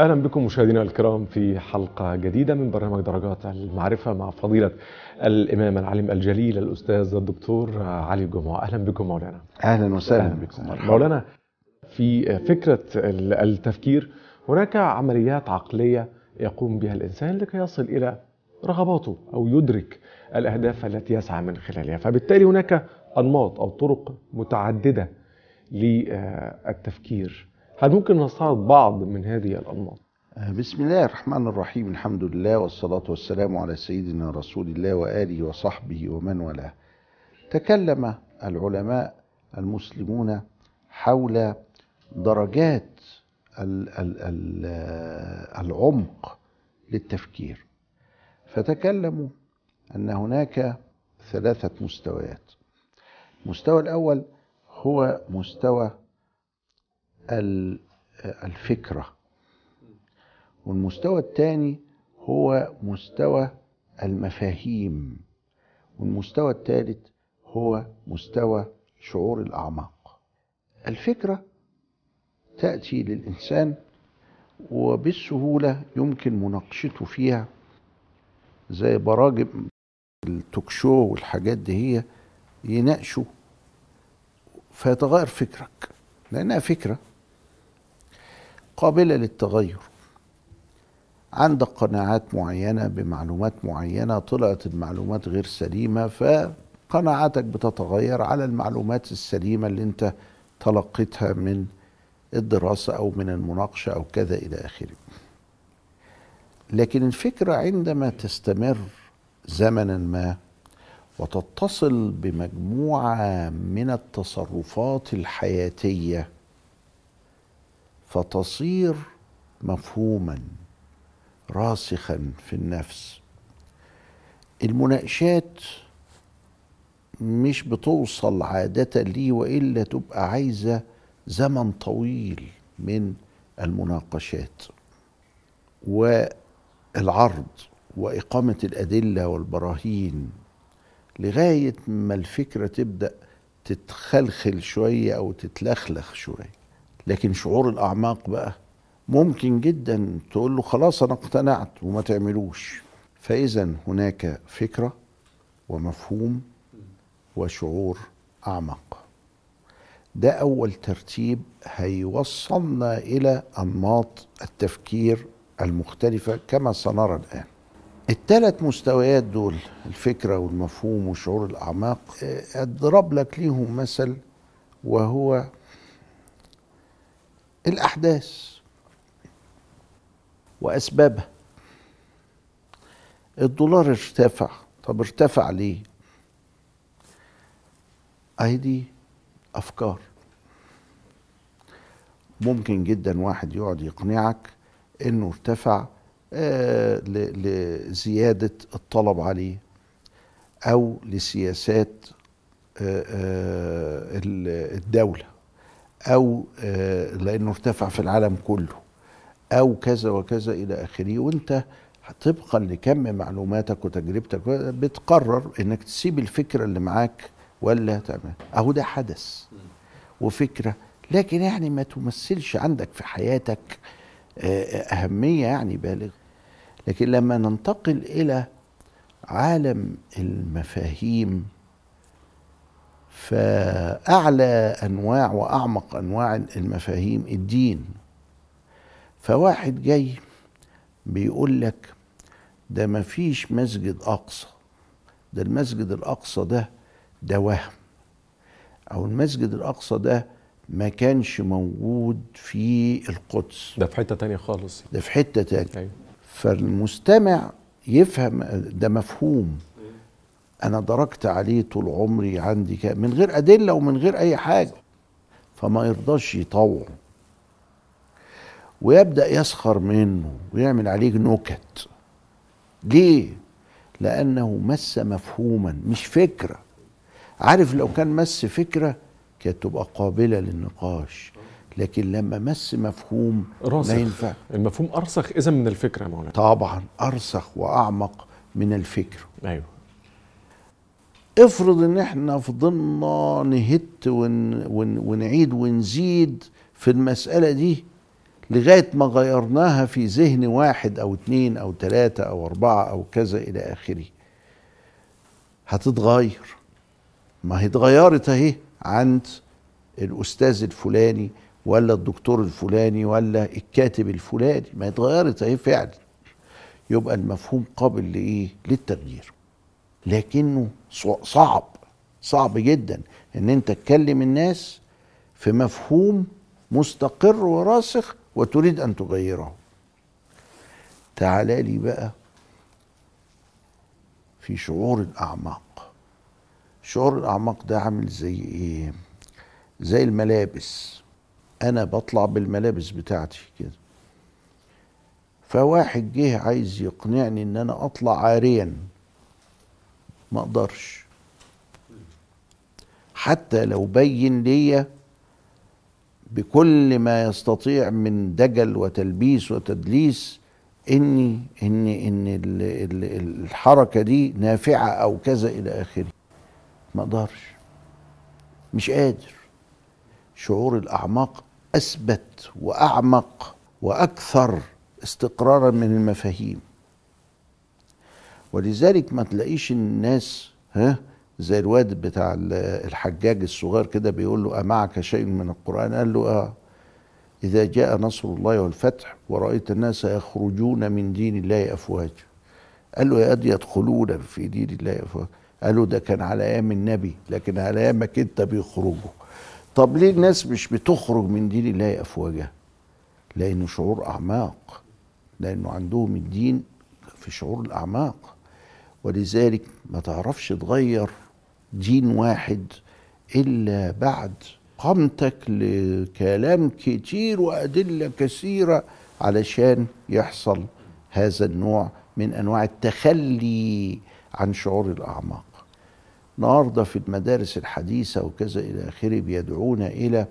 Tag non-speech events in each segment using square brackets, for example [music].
أهلا بكم مشاهدينا الكرام في حلقة جديدة من برنامج درجات المعرفة مع فضيلة الإمام العالم الجليل الأستاذ الدكتور علي الجمعة. أهلا بكم مولانا. أهلا وسهلا. أهلا بكم. مولانا في فكرة التفكير هناك عمليات عقلية يقوم بها الإنسان لكي يصل إلى رغباته أو يدرك الأهداف التي يسعى من خلالها. فبالتالي هناك أنماط أو طرق متعددة للتفكير. هل ممكن نستعرض بعض من هذه الأنماط؟ بسم الله الرحمن الرحيم. الحمد لله والصلاة والسلام على سيدنا رسول الله وآله وصحبه ومن والاه. تكلم العلماء المسلمون حول درجات ال ال ال العمق للتفكير. فتكلموا أن هناك ثلاثة مستويات. المستوى الأول هو مستوى الفكرة. والمستوى الثاني هو مستوى المفاهيم. والمستوى الثالث هو مستوى شعور الأعماق. الفكرة تأتي للإنسان وبالسهولة يمكن مناقشته فيها زي براجم التوكشو والحاجات دي هي يناقشوا فيتغير فكرك لأنها فكرة. قابلة للتغير. عندك قناعات معينة بمعلومات معينة طلعت المعلومات غير سليمة فقناعاتك بتتغير على المعلومات السليمة اللي انت تلقيتها من الدراسة أو من المناقشة أو كذا إلى آخره. لكن الفكرة عندما تستمر زمنا ما وتتصل بمجموعة من التصرفات الحياتية فتصير مفهوما راسخا في النفس. المناقشات مش بتوصل عادة لي وإلا تبقى عايزة زمن طويل من المناقشات والعرض وإقامة الأدلة والبراهين لغاية ما الفكرة تبدأ تتخلخل شوية أو تتلخلخ شوية. لكن شعور الأعماق بقى ممكن جدا تقول له خلاص أنا اقتنعت وما تعملوش. فإذا هناك فكرة ومفهوم وشعور أعمق. ده أول ترتيب هيوصلنا إلى أنماط التفكير المختلفة كما سنرى الآن. الثلاث مستويات دول الفكرة والمفهوم وشعور الأعماق أضرب لك ليهم مثل وهو الأحداث وأسبابها. الدولار ارتفع. طب ارتفع ليه؟ أهي دي أفكار. ممكن جدا واحد يقعد يقنعك إنه ارتفع آه لزيادة الطلب عليه أو لسياسات آه آه الدولة. أو لأنه ارتفع في العالم كله أو كذا وكذا إلى آخره وأنت طبقا لكم معلوماتك وتجربتك بتقرر إنك تسيب الفكرة اللي معاك ولا تعمل. أهو ده حدث وفكرة لكن يعني ما تمثلش عندك في حياتك أهمية يعني بالغ لكن لما ننتقل إلى عالم المفاهيم فأعلى أنواع وأعمق أنواع المفاهيم الدين. فواحد جاي بيقول لك ده ما فيش مسجد أقصى. ده المسجد الأقصى ده ده وهم. أو المسجد الأقصى ده ما كانش موجود في القدس. ده في حتة تانية خالص. ده في حتة تانية. أيوة. فالمستمع يفهم ده مفهوم. أنا دركت عليه طول عمري عندي كده من غير أدلة ومن غير أي حاجة. فما يرضاش يطوع ويبدأ يسخر منه ويعمل عليه نكت. ليه؟ لأنه مس مفهوما مش فكرة. عارف لو كان مس فكرة كانت تبقى قابلة للنقاش. لكن لما مس مفهوم راسخ. ما ينفع. المفهوم أرسخ اذا من الفكرة يا مولانا طبعا أرسخ وأعمق من الفكر. أيوه. افرض ان إحنا فضلنا نهت ون ون ونعيد ونزيد في المسألة دي لغاية ما غيرناها في ذهن واحد أو اتنين أو تلاتة أو أربعة أو كذا إلى آخره. هتتغير. ما هي اتغيرت أهي عند الأستاذ الفلاني ولا الدكتور الفلاني ولا الكاتب الفلاني. ما اتغيرت أهي فعلا. يبقى المفهوم قابل لإيه؟ للتغيير. لكنه صع- صعب صعب جدا إن أنت تكلم الناس في مفهوم مستقر وراسخ وتريد أن تغيره. تعال لي بقى في شعور الأعماق. شعور الأعماق ده عامل زي إيه؟ زي الملابس. أنا بطلع بالملابس بتاعتي كده. فواحد جه عايز يقنعني إن أنا أطلع عاريا. ما أقدرش. حتى لو بين ليا بكل ما يستطيع من دجل وتلبيس وتدليس اني ان إن ال- ال- الحركة دي نافعة أو كذا إلى آخره. ما أقدرش. مش قادر. شعور الأعماق أثبت وأعمق وأكثر استقرارا من المفاهيم. ولذلك ما تلاقيش الناس ها زي الواد بتاع ال- الحجاج الصغير كده بيقول له أمعك شيء من القرآن؟ قال له آه. إذا جاء نصر الله والفتح ورأيت الناس يخرجون من دين الله أفواجا. قال له يا قد يدخلون في دين الله أفواجا. قال له ده كان على أيام النبي لكن على أيامك أنت بيخرجوا. طب ليه الناس مش بتخرج من دين الله أفواجا؟ لأنه شعور أعماق. لأنه عندهم الدين في شعور الأعماق. ولذلك ما تعرفش تغير دين واحد إلا بعد قامتك لكلام كتير وأدلة كثيرة علشان يحصل هذا النوع من أنواع التخلي عن شعور الأعماق. النهارده في المدارس الحديثة وكذا إلى آخره بيدعونا إلى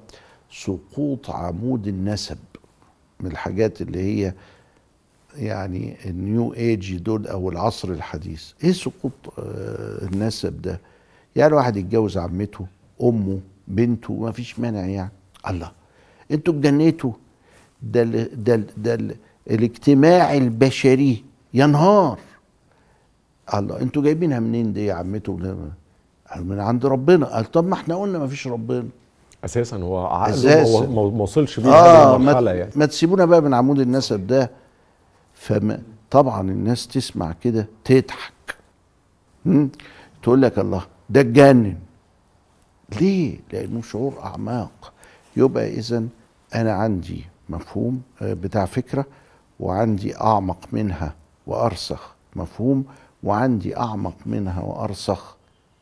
سقوط عمود النسب من الحاجات اللي هي يعني النيو ايج دول أو العصر الحديث إيه سقوط آه، النسب ده؟ يعني واحد يتجوز عمته أمه بنته ما فيش مانع يعني. الله. أنتوا اتجنيتوا ده ال ده ال ده ال الاجتماع البشري. ينهار الله. أنتوا جايبينها منين دي يا عمته؟ قال من عند ربنا. قال طب ما إحنا قلنا ما فيش ربنا. أساسا هو عقله. ما وصلش بيه المرحله ما, يعني. ما تسيبونا بقى من عمود النسب ده. فما طبعا الناس تسمع كده تضحك؟ تقول لك الله ده اتجنن. ليه؟ لأنه شعور أعماق. يبقى اذا أنا عندي مفهوم آه، بتاع فكرة وعندي أعمق منها وأرسخ مفهوم وعندي أعمق منها وأرسخ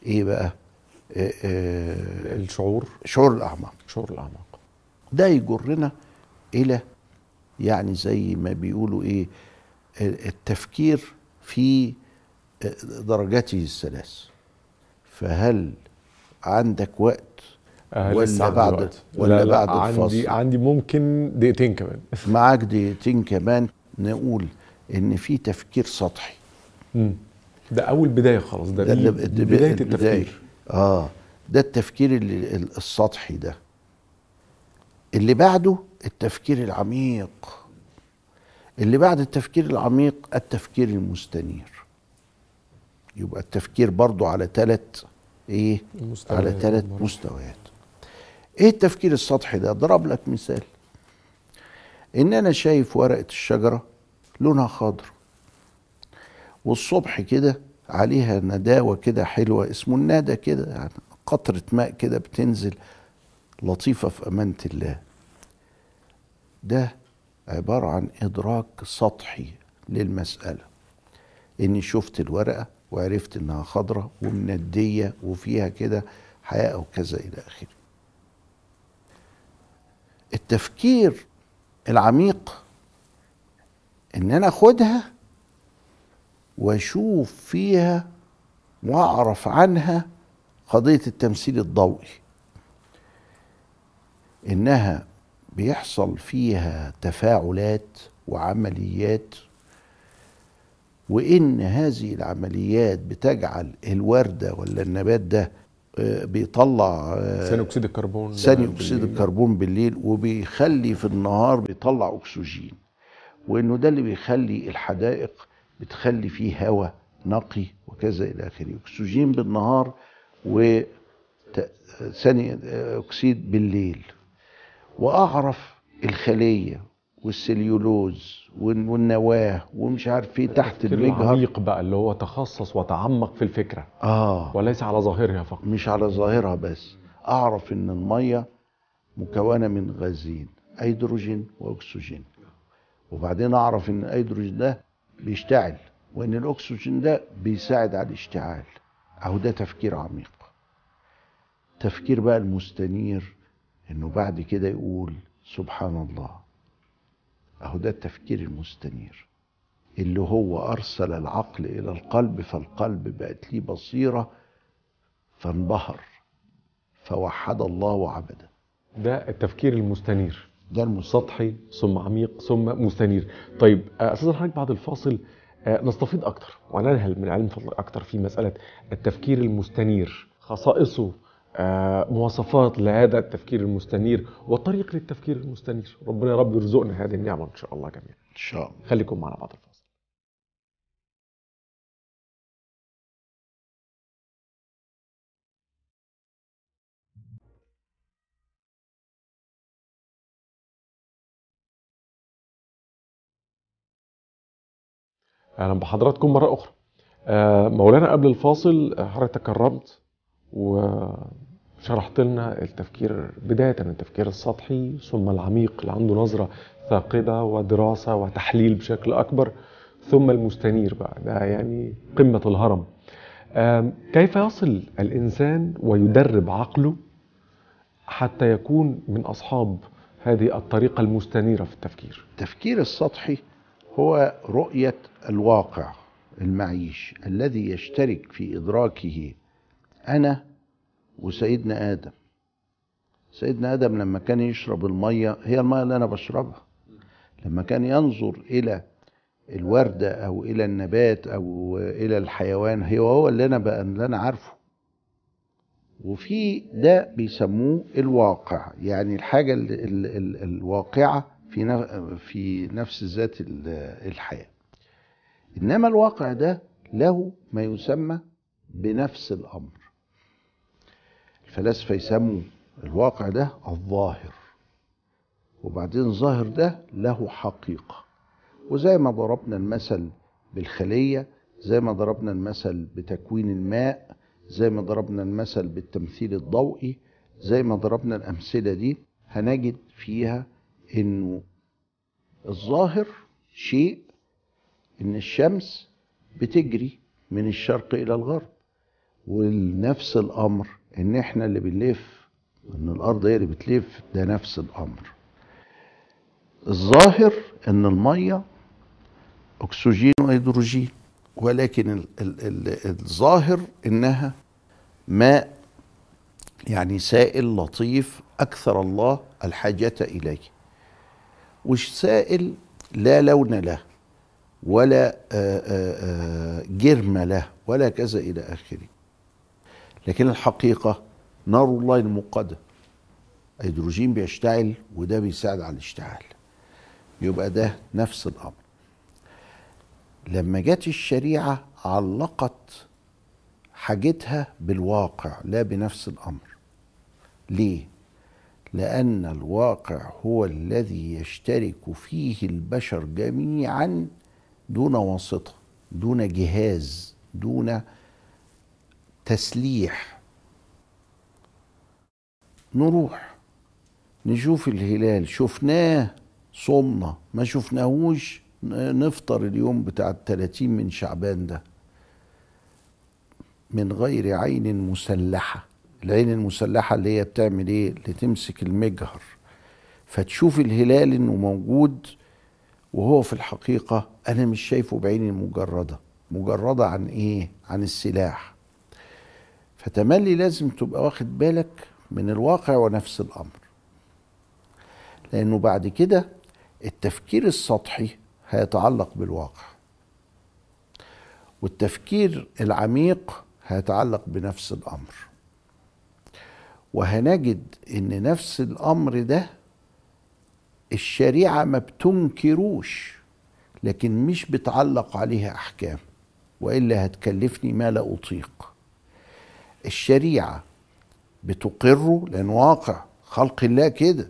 إيه بقى؟ آه، آه، الشعور. شعور الأعماق. شعور الأعماق. ده يجرنا إلى يعني زي ما بيقولوا إيه؟ التفكير في درجاته الثلاث فهل عندك وقت آه ولا بعد- وقت. ولا لا لا بعد عندي الفاصل؟ عندي ممكن دقيقتين كمان [laughs] معاك دقيقتين كمان نقول إن في تفكير سطحي مم. ده أول بداية خلاص ده, ده اللي- بداية البداية. التفكير آه ده التفكير اللي ال- السطحي ده اللي بعده التفكير العميق اللي بعد التفكير العميق التفكير المستنير. يبقى التفكير برضو على ثلاث إيه؟ المستويات على ثلاث. مستويات. إيه التفكير السطحي ده؟ ضرب لك مثال. إن أنا شايف ورقة الشجرة لونها خضر والصبح كده عليها نداوة كده حلوة اسمه الندى كده يعني قطرة ماء كده بتنزل لطيفة في أمانة الله. ده عبارة عن إدراك سطحي للمسألة. إني شفت الورقة وعرفت إنها خضرة ومندية وفيها كده حياة وكذا إلى آخره. التفكير العميق إن أنا أخدها وأشوف فيها وأعرف عنها قضية التمثيل الضوئي. إنها بيحصل فيها تفاعلات وعمليات وإن هذه العمليات بتجعل الوردة ولا النبات ده آه، بيطلع آه، ثاني أكسيد الكربون ثاني أكسيد. الكربون بالليل وبيخلي في النهار بيطلع أكسجين. وإنه ده اللي بيخلي الحدائق بتخلي فيه هواء نقي وكذا إلى آخره. أكسجين بالنهار وثاني أكسيد بالليل. وأعرف الخلية والسليولوز وال- والنواة ومش عارف إيه تحت المجهر. العميق بقى اللي هو تخصص وتعمق في الفكرة. آه. وليس على ظاهرها فقط. مش على ظاهرها بس. أعرف إن المية مكونة من غازين هيدروجين وأكسجين. وبعدين أعرف إن الهيدروجين ده بيشتعل وإن الأكسجين ده بيساعد على الاشتعال. أهو ده تفكير عميق. تفكير بقى المستنير إنه بعد كده يقول سبحان الله أهو ده التفكير المستنير. اللي هو أرسل العقل إلى القلب فالقلب بقت ليه بصيرة فانبهر فوحد الله وعبده ده التفكير المستنير. ده المستنير. سطحي ثم عميق ثم مستنير. طيب آه، أستاذ حضرتك بعد الفاصل آه، نستفيد أكتر وننهل من علم فضلك أكتر في مسألة التفكير المستنير خصائصه مواصفات لهذا التفكير المستنير والطريق للتفكير المستنير. ربنا يا رب يرزقنا هذه النعمة إن شاء الله جميعا. إن شاء الله. خليكم معنا بعد الفاصل. أهلا بحضراتكم مرة أخرى. آه، مولانا قبل الفاصل آه، حضرتك تكرمت وشرحت لنا التفكير بداية التفكير السطحي ثم العميق اللي عنده نظرة ثاقبه ودراسة وتحليل بشكل أكبر ثم المستنير بقى. ده يعني قمة الهرم. كيف يصل الإنسان ويدرب عقله حتى يكون من أصحاب هذه الطريقة المستنيرة في التفكير؟ التفكير السطحي هو رؤية الواقع المعيش الذي يشترك في إدراكه أنا وسيدنا آدم. سيدنا آدم لما كان يشرب المية هي المية اللي أنا بشربها. لما كان ينظر إلى الوردة أو إلى النبات أو إلى الحيوان هو هو اللي أنا بقى اللي أنا عارفه. وفي ده بيسموه الواقع يعني الحاجة ال ال ال الواقعة في في نفس ذات ال- الحياة. إنما الواقع ده له ما يسمى بنفس الأمر. الفلاسفة يسموا الواقع ده الظاهر. وبعدين الظاهر ده له حقيقة. وزي ما ضربنا المثل بالخلية زي ما ضربنا المثل بتكوين الماء زي ما ضربنا المثل بالتمثيل الضوئي زي ما ضربنا الأمثلة دي هنجد فيها إنه الظاهر شيء إن الشمس بتجري من الشرق إلى الغرب ونفس الأمر إن إحنا اللي بنلف إن الأرض هي اللي بتلف ده نفس الأمر. الظاهر إن المية أكسجين وهيدروجين ولكن ال ال ال الظاهر إنها ماء يعني سائل لطيف أكثر الله الحاجة إليه. والسائل لا لون له ولا جرم له ولا كذا إلى آخره. لكن الحقيقة نار الله الموقدة هيدروجين بيشتعل وده بيساعد على الاشتعال. يبقى ده نفس الأمر. لما جت الشريعة علقت حاجتها بالواقع لا بنفس الأمر. ليه؟ لأن الواقع هو الذي يشترك فيه البشر جميعا دون واسطة دون جهاز دون تسليح. نروح نشوف الهلال. شفناه صمنا. ما شفناهوش نفطر اليوم بتاع التلاتين من شعبان ده. من غير عين مسلحة. العين المسلحة اللي هي بتعمل إيه؟ اللي تمسك المجهر. فتشوف الهلال إنه موجود وهو في الحقيقة أنا مش شايفه بعيني المجردة مجردة عن إيه؟ عن السلاح. فتملي لازم تبقى واخد بالك من الواقع ونفس الأمر. لأنه بعد كده التفكير السطحي هيتعلق بالواقع والتفكير العميق هيتعلق بنفس الأمر. وهنجد إن نفس الأمر ده الشريعة ما بتنكروش لكن مش بتعلق عليها أحكام وإلا هتكلفني ما لا أطيق. الشريعة بتقره لأن واقع خلق الله كده.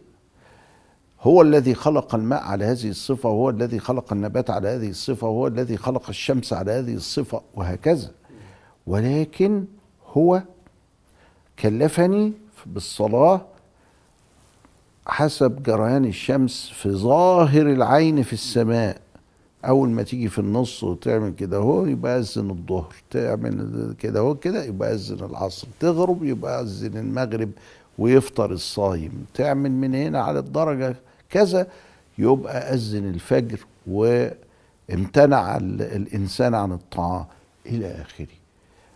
هو الذي خلق الماء على هذه الصفة وهو الذي خلق النبات على هذه الصفة وهو الذي خلق الشمس على هذه الصفة وهكذا. ولكن هو كلفني بالصلاة حسب جريان الشمس في ظاهر العين في السماء. أول ما تيجي في النص وتعمل كده اهو يبقى أذن الظهر تعمل كده اهو كده يبقى أذن العصر تغرب يبقى أذن المغرب ويفطر الصايم تعمل من هنا على الدرجة كذا يبقى أذن الفجر وامتنع ال- الإنسان عن الطعام إلى آخره.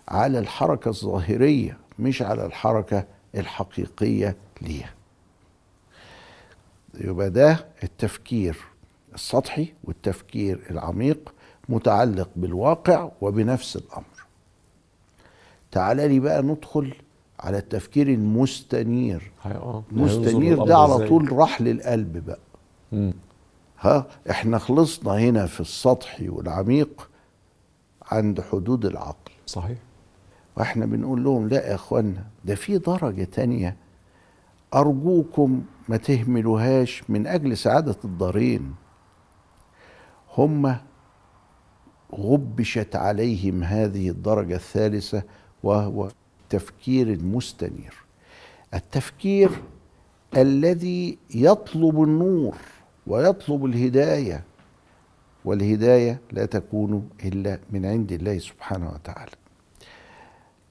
على الحركة الظاهرية مش على الحركة الحقيقية ليها. يبقى ده التفكير. السطحي والتفكير العميق متعلق بالواقع وبنفس الأمر. تعال لي بقى ندخل على التفكير المستنير. المستنير ده على طول رحل القلب بقى؟ مم. ها إحنا خلصنا هنا في السطحي والعميق عند حدود العقل. صحيح. وإحنا بنقول لهم لا يا اخوانا ده في درجة تانية أرجوكم ما تهملوهاش من أجل سعادة الدارين هم غبشت عليهم هذه الدرجة الثالثة وهو التفكير المستنير التفكير الذي يطلب النور ويطلب الهداية والهداية لا تكون إلا من عند الله سبحانه وتعالى.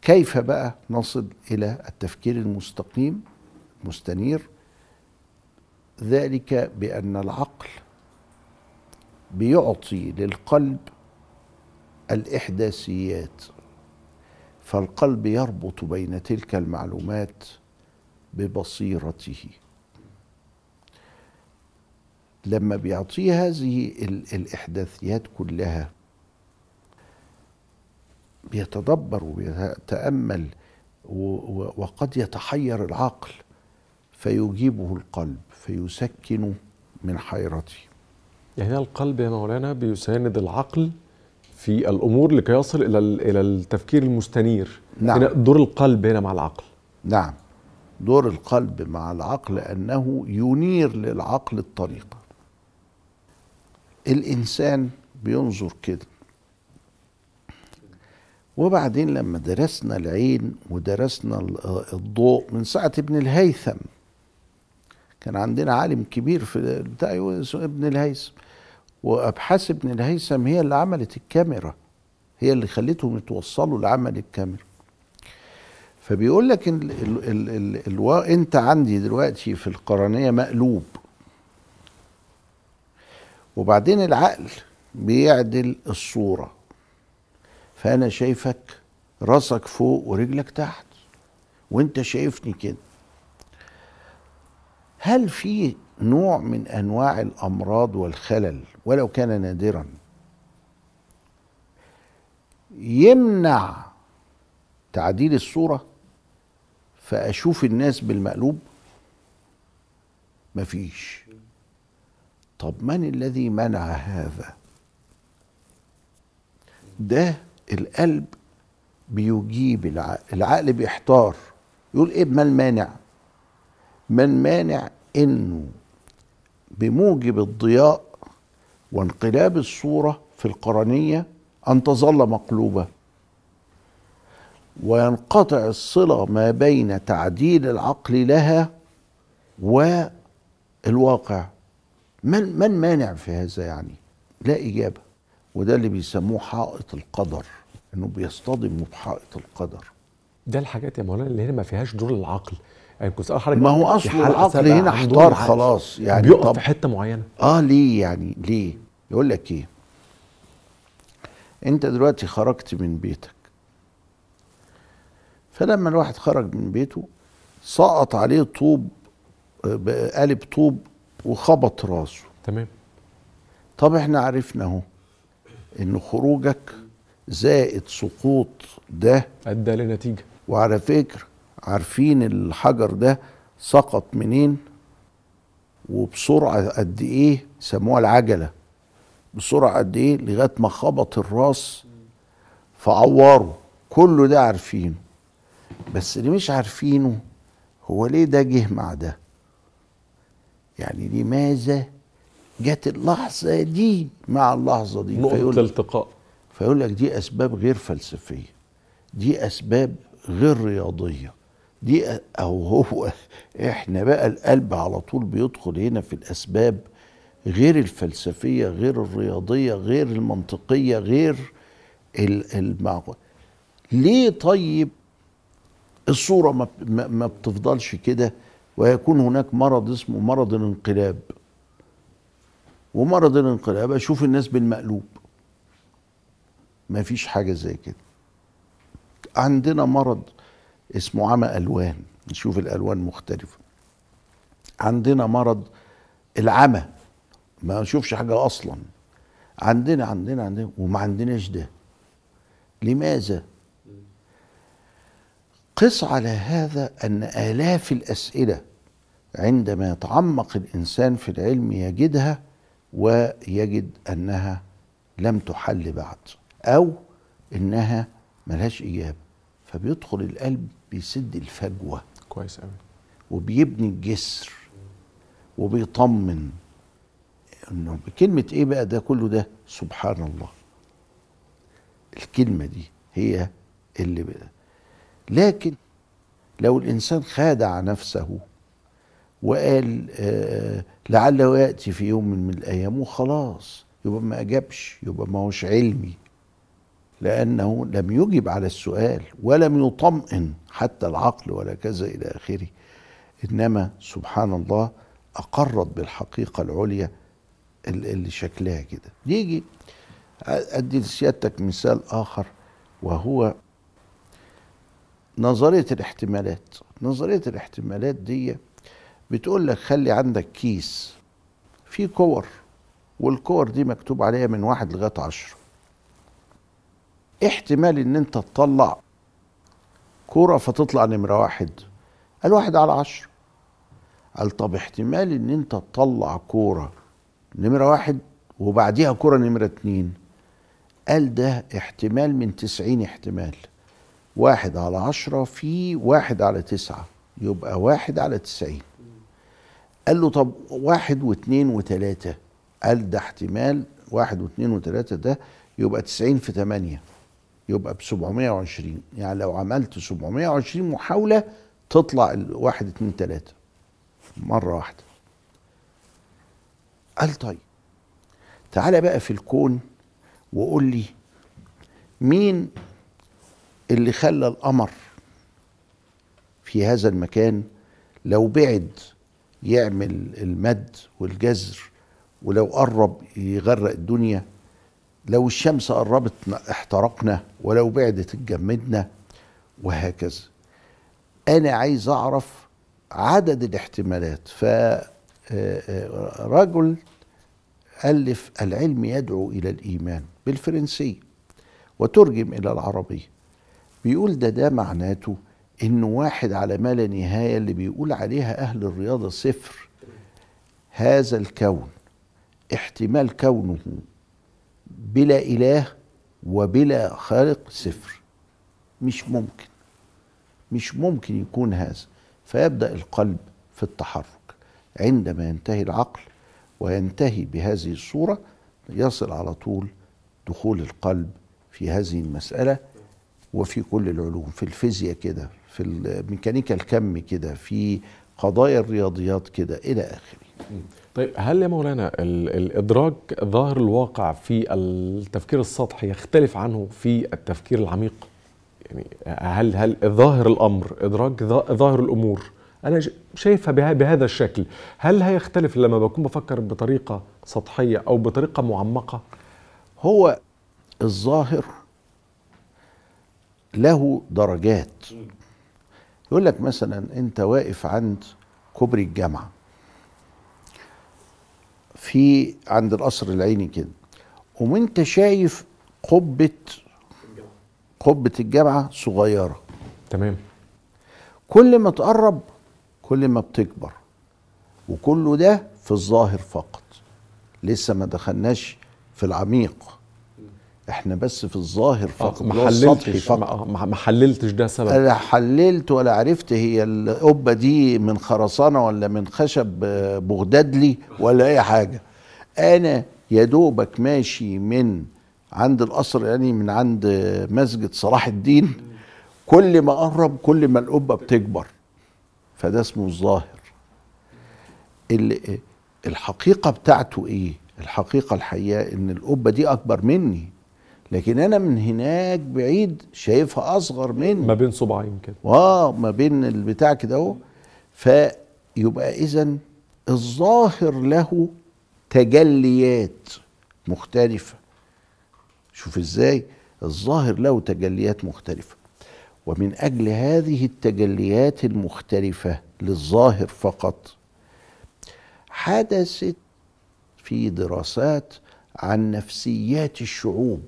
كيف بقى نصل إلى التفكير المستقيم مستنير؟ ذلك بأن العقل بيعطي للقلب الإحداثيات فالقلب يربط بين تلك المعلومات ببصيرته. لما بيعطيه هذه ال- الإحداثيات كلها بيتدبر ويتأمل وقد يتحير العقل فيجيبه القلب فيسكن من حيرته. يعني القلب يا مولانا بيساند العقل في الأمور لكي يصل إلى ال- إلى التفكير المستنير. نعم. هنا دور القلب هنا مع العقل. نعم. دور القلب مع العقل أنه ينير للعقل الطريق. الإنسان بينظر كده. وبعدين لما درسنا العين ودرسنا ال- الضوء من ساعة ابن الهيثم كان عندنا عالم كبير في بتاع ابن الهيثم. وأبحاث ابن الهيثم هي اللي عملت الكاميرا هي اللي خلتهم يتوصلوا لعمل الكاميرا. فبيقول لك ال ال ال ال. أنت عندي دلوقتي في القرنية مقلوب. وبعدين العقل بيعدل الصورة. فأنا شايفك راسك فوق ورجلك تحت وأنت شايفني كده. هل في نوع من أنواع الأمراض والخلل ولو كان نادرا. يمنع تعديل الصورة فأشوف الناس بالمقلوب؟ مفيش طب من الذي منع هذا؟ ده القلب بيجيب العقل العقل بيحتار. يقول إيه ما المانع ما المانع إنه بموجب الضياء وانقلاب الصورة في القرنية أن تظل مقلوبة. وينقطع الصلة ما بين تعديل العقل لها والواقع. من من مانع في هذا يعني؟ لا إجابة. وده اللي بيسموه حائط القدر إنه بيصطدموا بحائط القدر. ده الحاجات يا مولانا اللي هنا ما فيهاش دور العقل يعني كنت اسال حضرتك ما هو حلقة العقل هنا احتار. خلاص يعني بيقف في حتة معينة. آه ليه يعني؟ ليه؟ يقول لك إيه؟ أنت دلوقتي خرجت من بيتك. فلما الواحد خرج من بيته سقط عليه طوب آه، قالب طوب وخبط راسه. تمام. طب إحنا عرفنا أهو إن خروجك زائد سقوط ده أدى لنتيجة. وعلى فكرة عارفين الحجر ده سقط منين وبسرعة قد إيه سموها العجلة. بسرعة قد إيه؟ لغاية ما خبط الراس فعوره كله ده عارفينه. بس اللي مش عارفينه هو ليه ده جه مع ده؟ يعني لماذا جت اللحظة دي مع اللحظة دي؟ نقطة فيقول الالتقاء فيقول لك دي أسباب غير فلسفية. دي أسباب غير رياضية. دي أو هو إحنا بقى القلب على طول بيدخل هنا في الأسباب غير الفلسفية غير الرياضية غير المنطقية غير ال- المعقول. ليه طيب الصورة ما ما بتفضلش كده؟ ويكون هناك مرض اسمه مرض الانقلاب. ومرض الانقلاب أشوف الناس بالمقلوب. ما فيش حاجة زي كده. عندنا مرض اسمه عمى ألوان. نشوف الألوان مختلفة. عندنا مرض العمى. ما نشوفش حاجة أصلا. عندنا عندنا عندنا وما عندناش ده. لماذا؟ قس على هذا أن آلاف الأسئلة عندما يتعمق الإنسان في العلم يجدها ويجد أنها لم تحل بعد أو إنها ملهاش إجابة. فبيدخل القلب بيسد الفجوة. كويس قوي وبيبني الجسر. وبيطمن. إنه بكلمة إيه بقى ده كله ده؟ سبحان الله. الكلمة دي هي اللي بقى. لكن لو الإنسان خادع نفسه وقال آه لعله يأتي في يوم من الأيام وخلاص يبقى ما أجابش يبقى ما هوش علمي. لأنه لم يجب على السؤال ولم يطمئن حتى العقل ولا كذا إلى آخره. إنما سبحان الله أقرت بالحقيقة العليا ال- اللي شكلها كده. نيجي أدي لسيادتك مثال آخر وهو نظرية الاحتمالات. نظرية الاحتمالات دي بتقول لك خلي عندك كيس فيه كور والكور دي مكتوب عليها من واحد لغاية عشرة. احتمال إن أنت تطلع كورة فتطلع نمرة واحد. قال واحد على عشرة. قال طب احتمال إن أنت تطلع كورة نمرة واحد وبعديها كورة نمرة اتنين. قال ده احتمال من تسعين احتمال. واحد على عشرة في واحد على تسعة. يبقى واحد على تسعين. قال له طب واحد واثنين وثلاثة قال ده احتمال واحد واثنين وثلاثة ده يبقى تسعين في ثمانية يبقى ب 720 يعني لو عملت 720 محاولة تطلع الواحد اتنين تلاتة. مرة واحدة. قال طيب تعالى بقى في الكون وقول لي مين اللي خلى القمر في هذا المكان لو بعد يعمل المد والجزر ولو قرب يغرق الدنيا لو الشمس قربت احترقنا ولو بعدت اتجمدنا وهكذا. أنا عايز أعرف عدد الاحتمالات. فرجل ألف العلم يدعو إلى الإيمان بالفرنسيه وترجم إلى العربيه بيقول ده ده معناته إنه واحد على ما لا نهاية اللي بيقول عليها أهل الرياضة صفر. هذا الكون احتمال كونه بلا إله وبلا خالق صفر. مش ممكن. مش ممكن يكون هذا. فيبدأ القلب في التحرك. عندما ينتهي العقل وينتهي بهذه الصورة يصل على طول دخول القلب في هذه المسألة وفي كل العلوم في الفيزياء كده في الميكانيكا الكم كده في قضايا الرياضيات كده إلى آخره. طيب هل يا مولانا ال- الإدراك ظاهر الواقع في التفكير السطحي يختلف عنه في التفكير العميق؟ يعني هل هل ظاهر الأمر إدراك ظا- ظاهر الأمور أنا شايفها بهذا الشكل، هل هيختلف لما بكون بفكر بطريقة سطحية أو بطريقة معمقة؟ هو الظاهر له درجات يقول لك مثلا أنت واقف عند كوبري الجامعة في عند القصر العيني كده. وانت شايف قبة قبة الجامعة صغيرة. تمام. كل ما تقرب كل ما بتكبر. وكله ده في الظاهر فقط. لسه ما دخلناش في العميق. إحنا بس في الظاهر فقط آه، ما حللتش فقط. ما, حللتش ده سبب. لا حللت ولا عرفت هي القبة دي من خرسانة ولا من خشب آه، بغدادلي ولا أي حاجة. أنا يا دوبك ماشي من عند القصر يعني من عند مسجد صلاح الدين كل ما قرب كل ما القبة بتكبر. فده اسمه الظاهر. ال- الحقيقة بتاعته إيه؟ الحقيقة الحقيقة إن القبة دي أكبر مني. لكن أنا من هناك بعيد شايفها أصغر مني. ما بين صباعين كده. آه ما بين البتاع كده أهو. فيبقى اذا الظاهر له تجليات مختلفة. شوف إزاي. الظاهر له تجليات مختلفة. ومن أجل هذه التجليات المختلفة للظاهر فقط حدثت في دراسات عن نفسيات الشعوب.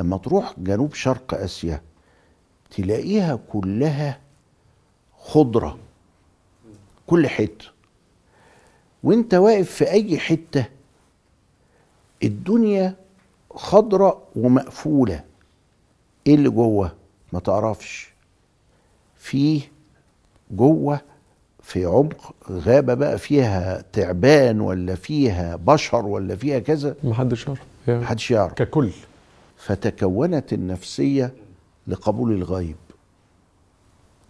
لما تروح جنوب شرق آسيا تلاقيها كلها خضرة كل حتة. وانت واقف في أي حتة الدنيا خضرة ومقفولة. إيه اللي جوه؟ ما تعرفش. فيه جوه في عمق غابة بقى فيها تعبان ولا فيها بشر ولا فيها كذا؟ ما حدش يعرف. محدش يعرف. ككل. فتكونت النفسية لقبول الغيب.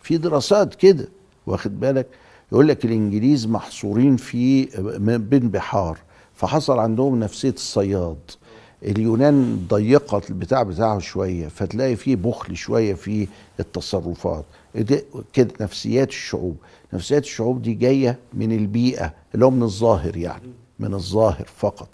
في دراسات كده واخد بالك؟ يقول لك الإنجليز محصورين في بين بحار فحصل عندهم نفسية الصياد. اليونان ضيقت البتاع بتاعه شوية فتلاقي فيه بخل شوية في التصرفات. ده كده نفسيات الشعوب. نفسيات الشعوب دي جاية من البيئة اللي هو من الظاهر يعني من الظاهر فقط.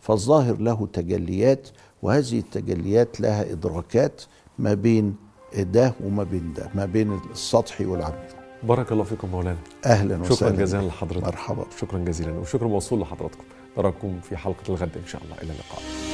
فالظاهر له تجليات وهذه التجليات لها إدراكات ما بين ده وما بين ده ما بين السطحي والعميق بارك الله فيكم مولانا. أهلا شكرا وسهلا جزيلا لحضرتك مرحبا. شكرا جزيلا. وشكرا موصول لحضراتكم. نراكم في حلقة الغد إن شاء الله. إلى اللقاء.